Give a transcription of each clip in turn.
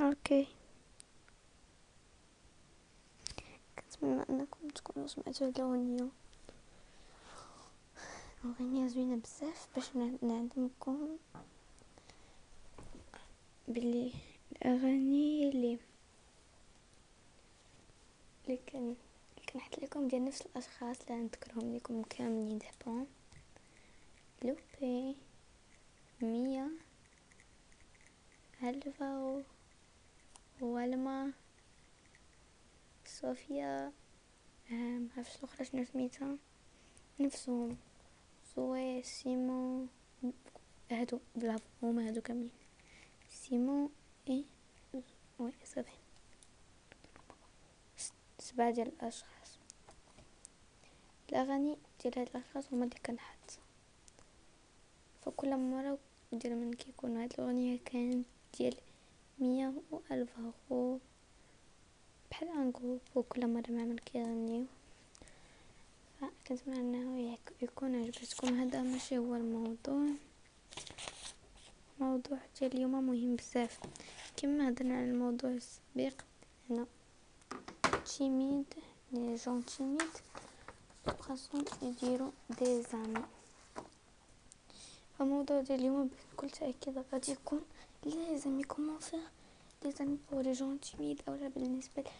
أوكي كنتمنى انكم تكونوا سمعتوا هاد الاغنيه اغنيه زوينه بزاف باش نعلمكم بلي الاغاني اللي اللي كان كنحط لكم ديال نفس الاشخاص اللي نذكرهم لكم كاملين دابا لوبي ميا الفاو والما صوفيا معرفتش الاخرى شنو سميتها نفسهم زوي سيمون هادو برافو هما هادو كاملين. سيمون اي وي صافي. سبعة ديال الأشخاص. الأغاني ديال هاد الأشخاص هما اللي كنحط. فكل مرة ديال من كيكون هاد الأغنية كانت ديال مية والف هو بحال ان جروب وكل مره مع من كيغنيو فكنتمنى إنه يكون عجبتكم. هذا ماشي هو الموضوع. موضوع ديال اليوم مهم بزاف. كما هضرنا على الموضوع السابق هنا timides les gens timides خاصهم يديروا des amies فالموضوع ديال اليوم بكل تأكيد غادي يكون لازم يكون فيه les amies pour les gens timides اولا بالنسبة لي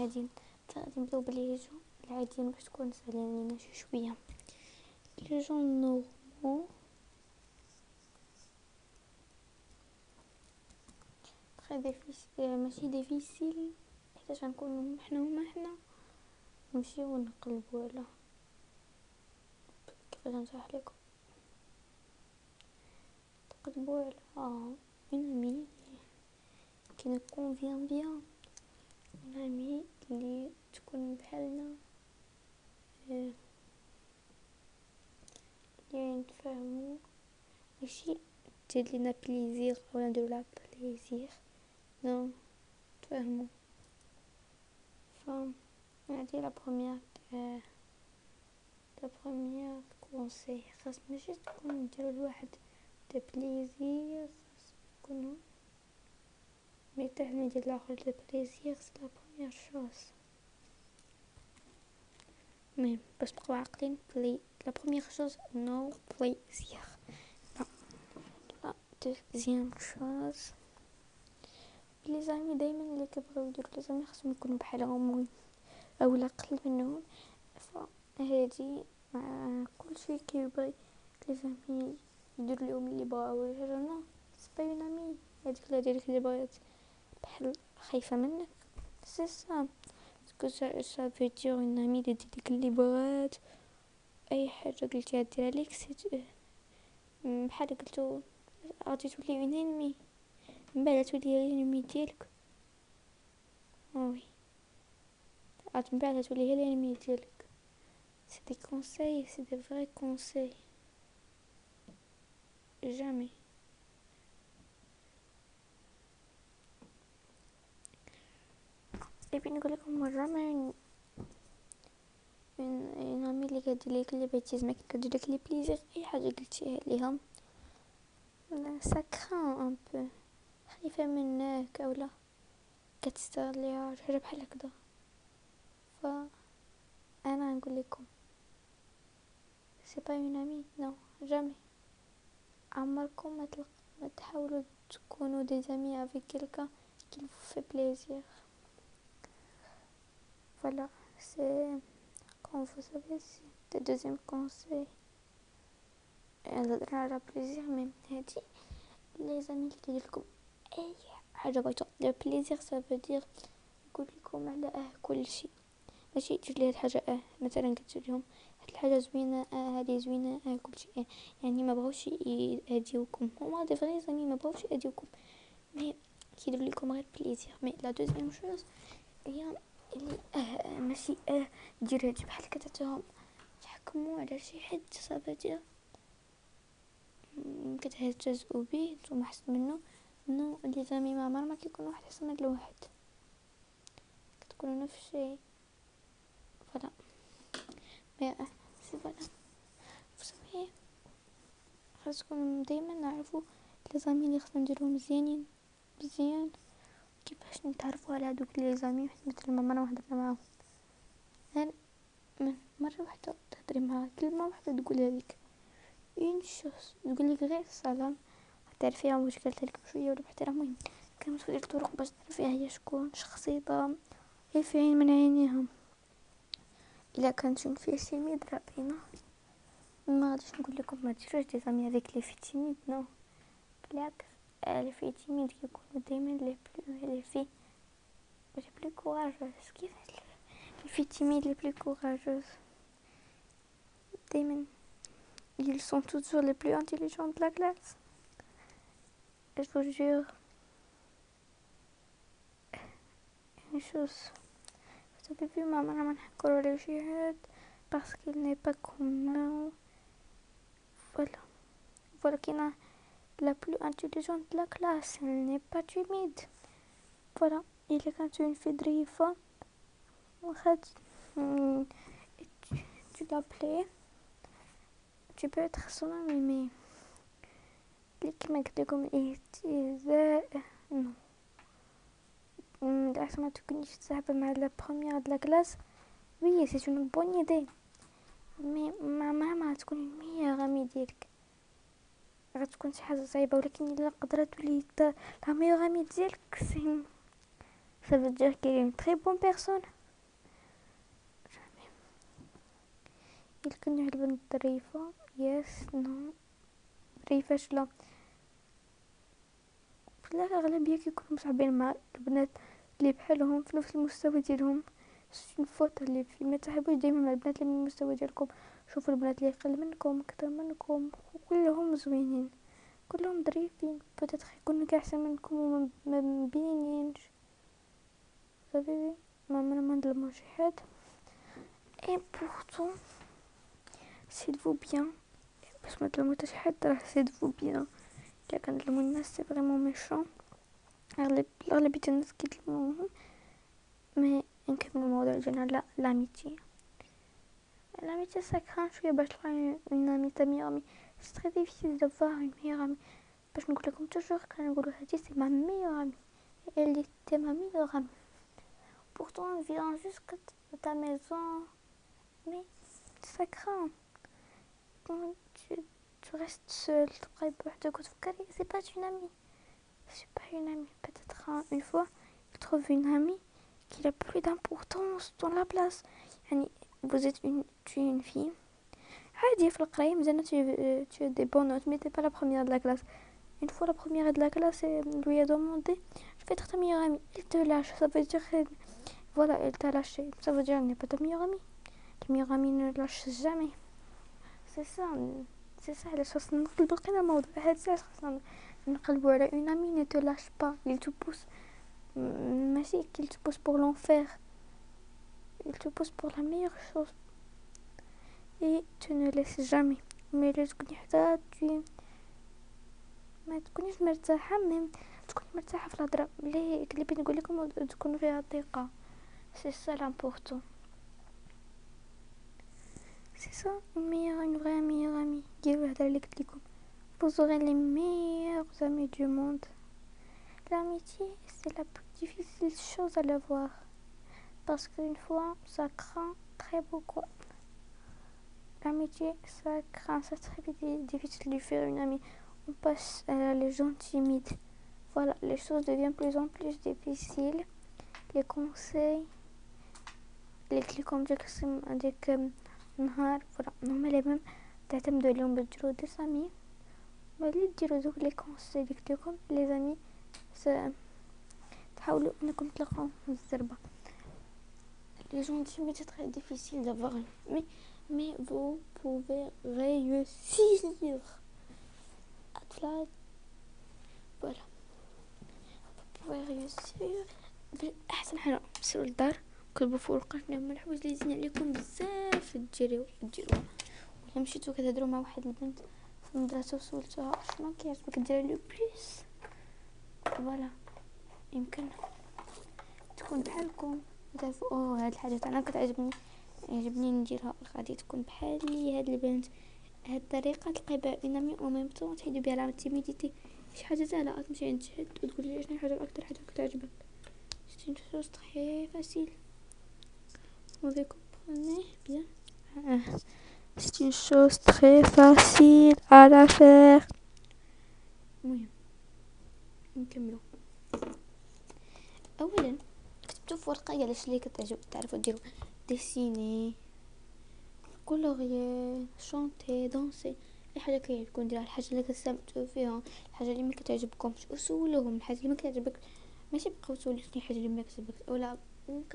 عاديين غادي نبداو ب les gens العاديين باش تكون سهلين لينا شي شوية les gens normales très difficile ماشي difficile حيت غنكونو حنا هما حنا نمشيو ونقلبو على كيفاش نشرح لكم تقلبو على une amie كي نكون bien bien une amie اللي تكون بحالنا اللي نتفاهمو ماشي تزيد لينا plaisir ولا نديرو لها plaisir نتفاهمو ف هادي la première la première conseil خاص ماشي تكون نديرو لواحد du plaisir خاص نكونو مرتاح ندير لاخر du plaisir c'est la première chose المهم باش تبقاو عاقلين بلي la première chose non plaisir la deuxième chose les amies دائما اللي كيبغيو يديروا les amies خاصهم يكونوا بحالهم اولا قل منهم فهادي مع كلشي كيبغي les amies يديروا لهم اللي بغاو c'est pas une هذيك اللي ديالك اللي بغات بحال خايفة منك. سي سا. parce que ça ça veut dire une amie اللي اللي بغات. اي حاجة قلتيها ديرها ليك c'est بحال قلتو غادي تولي une ennemie. من بعد تولي هي ال ennemie ديالك. oui. عاد من بعد تولي هي ال ennemie ديالك. c'est des conseils c'est des vrais conseils jamais اي نقول لكم مرة mais une amie اللي كدير لك اللي بغيتي زعما كدير لك les plaisirs أي حاجة قلتيها ليها ça craint un peu خايفة منك اولا كتستغليها حاجة بحال هكذا. ف أنا نقول لكم. c'est pas une amie non jamais عمركم ما. ما تحاولوا تكونوا des amies avec quelqu'un qui plaisir voilà c'est qu'on faut صافي c'est deux deuxième conseil هضرنا على plaisir même هادي les amies اللي كيدير لكم اي حاجة بغيتو le plaisir ça veut dire يقول لكم على آه كل شيء ماشي تجي لي هاد الحاجة آه مثلا قلت لهم هاد الحاجة زوينه آه هادي زوينه آه كل شيء آه يعني ما بغاوش يهديوكم هما des vraies amies ما بغاوش يهديوكم mais كيديروا لكم غير plaisir mais la deuxième chose هي اللي آه ماشي آه دير هادي بحال كتعطيهم تحكموا على شي حد صافي دير كتهتزئوا به نتوما حسن منه non les amies ما عمر ما كيكون واحد احسن من الواحد كتكونوا نفس الشيء voilà. mais c'est voilà. صافي خاصكم دايما نعرفوا les amies اللي خصنا نديروهم مزيانين مزيان. كيفاش نتعرفوا على هادوك les amies مثل ما مرة هضرنا معاهم. من مرة واحدة تهدري معاها كلمة واحدة تقولها لك une chose تقول لك غير سلام. تعرفيها واش قالت لك بشوية ولا باحترام المهم كانت في الطرق باش تعرفيها هي شكون شخصيتها. إيه في عين من عينيها إلا كانت une fille timide راه باينة. ما غاديش نقول لكم ما ديروش des amies avec les filles timides non بالعكس les filles timides كيكونوا دائما les plus les filles les plus courageuses كيفاش les filles timides les plus courageuses دائما ils sont toujours les plus intelligents de la classe je vous jure une chose vous avez vu maman maman le jihad parce qu'il n'est pas commun voilà voilà qui a la plus intelligente de la classe elle n'est pas timide voilà il est quand une fille drifa tu l'appelais tu peux être son ami mais اللي كما قلت لكم اهتزاء نو العكس ما تكونيش تصاحبة مع لا بروميير د لا كلاس وي سي اون بون ايدي مي مع مهما تكون المية غامي ديالك غتكون شي حاجة صعيبة ولكن إلا قدرت تولي لا ميور غامي ديالك سي ça veut dire qu'il est une très bonne personne. يمكن البنت ظريفة يس نو ظريفة شلا في الأغلبية كيكونوا مصاحبين مع البنات اللي بحالهم في نفس المستوى ديالهم سي فوت اللي في ما تحبوش ديما مع البنات اللي من المستوى ديالكم. شوفوا البنات اللي أقل منكم أكثر منكم. كلهم زوينين. كلهم ظريفين. بوتيتر يكونوا كاع أحسن منكم وما مبينينش. صافي ما من ما نظلموش حد. اي بورتون سيد فو بيان باش ما تلومو حتى شي حد راه سيد فو بيان الا كنظلمو الناس سي فريمون ميشون اغلب أغلبية الناس كيظلموهم. مي en mot de général l'amitié. L'amitié, ça craint, je suis une, une amie, ta meilleure amie. C'est très difficile d'avoir une meilleure amie. Parce que comme toujours, quand je c'est ma meilleure amie. Elle était ma meilleure amie. Pourtant, on vient jusqu'à ta maison. Mais ça craint. Quand tu, restes seul, tu de e? c'est pas une amie. C'est pas une amie. Peut-être une fois, tu trouves une amie qui a plus d'importance dans la place يعني vous êtes une tu es une fille عادي في القراية مزيانة tu, tu as des bonnes notes mais t'es pas la première de la classe une fois la première de la classe lui a demandé je vais être ta meilleure amie il te lâche ça veut dire voilà elle t'a lâché ça veut dire elle n'est pas ta meilleure amie ta meilleure amie ne lâche jamais c'est ça c'est ça علاش خاصنا نقلبو غير الموضوع هاد الساعة خاصنا نقلبو على une amie ne te lâche pas il te pousse ماشي qu'il te pousse pour l'enfer il te pousse pour la meilleure chose et tu ne laisses jamais mais اللي تكوني حتى tu ما تكونيش مرتاحة مي تكوني مرتاحة في الهضرة اللي اللي بين نقول لكم تكون فيها ثقة سي سا لامبورطون سي سا une meilleure une vraie meilleure amie ديروا الهضرة اللي قلت لكم vous aurez les meilleurs amis du monde l'amitié c'est la plus difficile chose à l'avoir parce qu'une fois ça craint très beaucoup l'amitié ça craint c'est très difficile de faire une amie on passe à les gens timides voilà les choses deviennent plus en plus difficiles les conseils les اللي لكم ديك ديك نهار فوالا هما لي ميم تعتمدوا عليهم باش ديروا دي زامي ملي ديروا دوك لي كونساي اللي قلت لكم لي زامي تحاولوا انكم تلقاو الزربة. les gens timides c'est très difficile d'avoir une mais mais vous pouvez réussir أطلع. voilà vous pouvez réussir أحسن حاجة تسيروا للدار. كتبوا فوق القرن من الحوايج اللي زين عليكم بزاف. ديريو ديروها ولا مشيتو كتهضروا مع واحد البنت. في المدرسة وسولتوها شنو كيعجبك ديري لو بليس. فوالا. يمكن تكون بحالكم تعرفوا أوه هاد الحاجات أنا كتعجبني يعجبني نديرها غادي تكون بحالي هاد البنت. هاد الطريقة تلقاي بها une amie au même temps تحيدو بها على la timidité شي حاجة سهلة تمشي عند شي حد وتقول لي شنو الحاجة أكثر حاجة كتعجبك. facile vous comprenez ah, c'est une chose très facile à la faire المهم نكملو. اولا كتبتو في ورقة علاش لي كتعجب تعرفوا ديروا dessiner colorier chanter danser أي حاجة كيعجبكم ديروها الحاجة اللي كتستمتعوا فيها. الحاجة اللي ما كتعجبكمش. وسولوهم الحاجة اللي ما كتعجبك ماشي بقاو تسولوني حاجة اللي ما كتعجبك ولا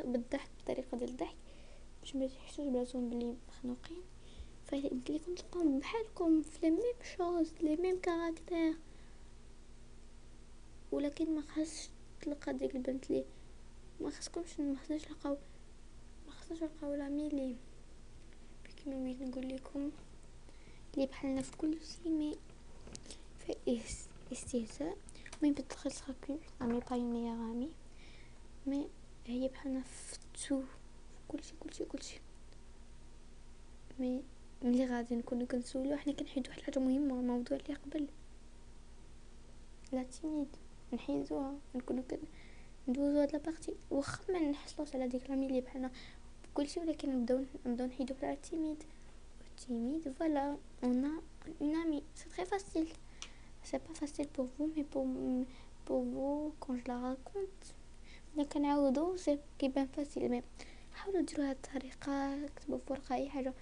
بالضحك بطريقة ديال الضحك. باش ما يحسوش براسهم بلي مخنوقين. فيمكن لكم تلقاو بحالكم في لي ميم شوز لي ميم كاركتير. ولكن ما خاصش تلقى ديك البنت لي ما خاصكمش ما خاصناش نلقاو ما خاصناش نلقاو لامي لي. كيما بغيت نقول لكم لي بحالنا في كل شيء مي في استهزاء. مي بتدخل تخاكو أمي با اون ميغ امي مي هي بحالنا في tout كلشي كلشي كلشي mais ملي غادي نكونو كنسولو حنا كنحيدو واحد الحاجة مهمة الموضوع اللي قبل. la timide نحيدوها نكونو كن ندوزو هاد la partie. واخا ما نحصلوش على ديك l'amie اللي بحالنا. كلشي ولكن نبداو نبداو نحيدو على timide timide, voilà, on a une amie. C'est très facile. C'est pas facile pour vous, mais pour, pour vous, quand je la raconte, كنعاودو سي كيبان فاسيل مي حاولوا ديروا هاد الطريقة كتبوا في ورقة أي حاجة.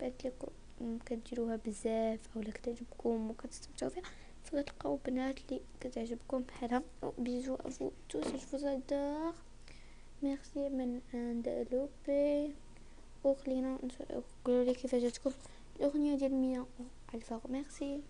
بانت لكم كديروها بزاف اولا كتعجبكم وكتستمتعوا فيها. فتلقاو بنات اللي كتعجبكم بحالها بيجو افو توس جو فوز ميرسي من اندلوبي وخلينا نقولوا لي كيفاش جاتكم. الأغنية ديال ميا ألفا. ميرسي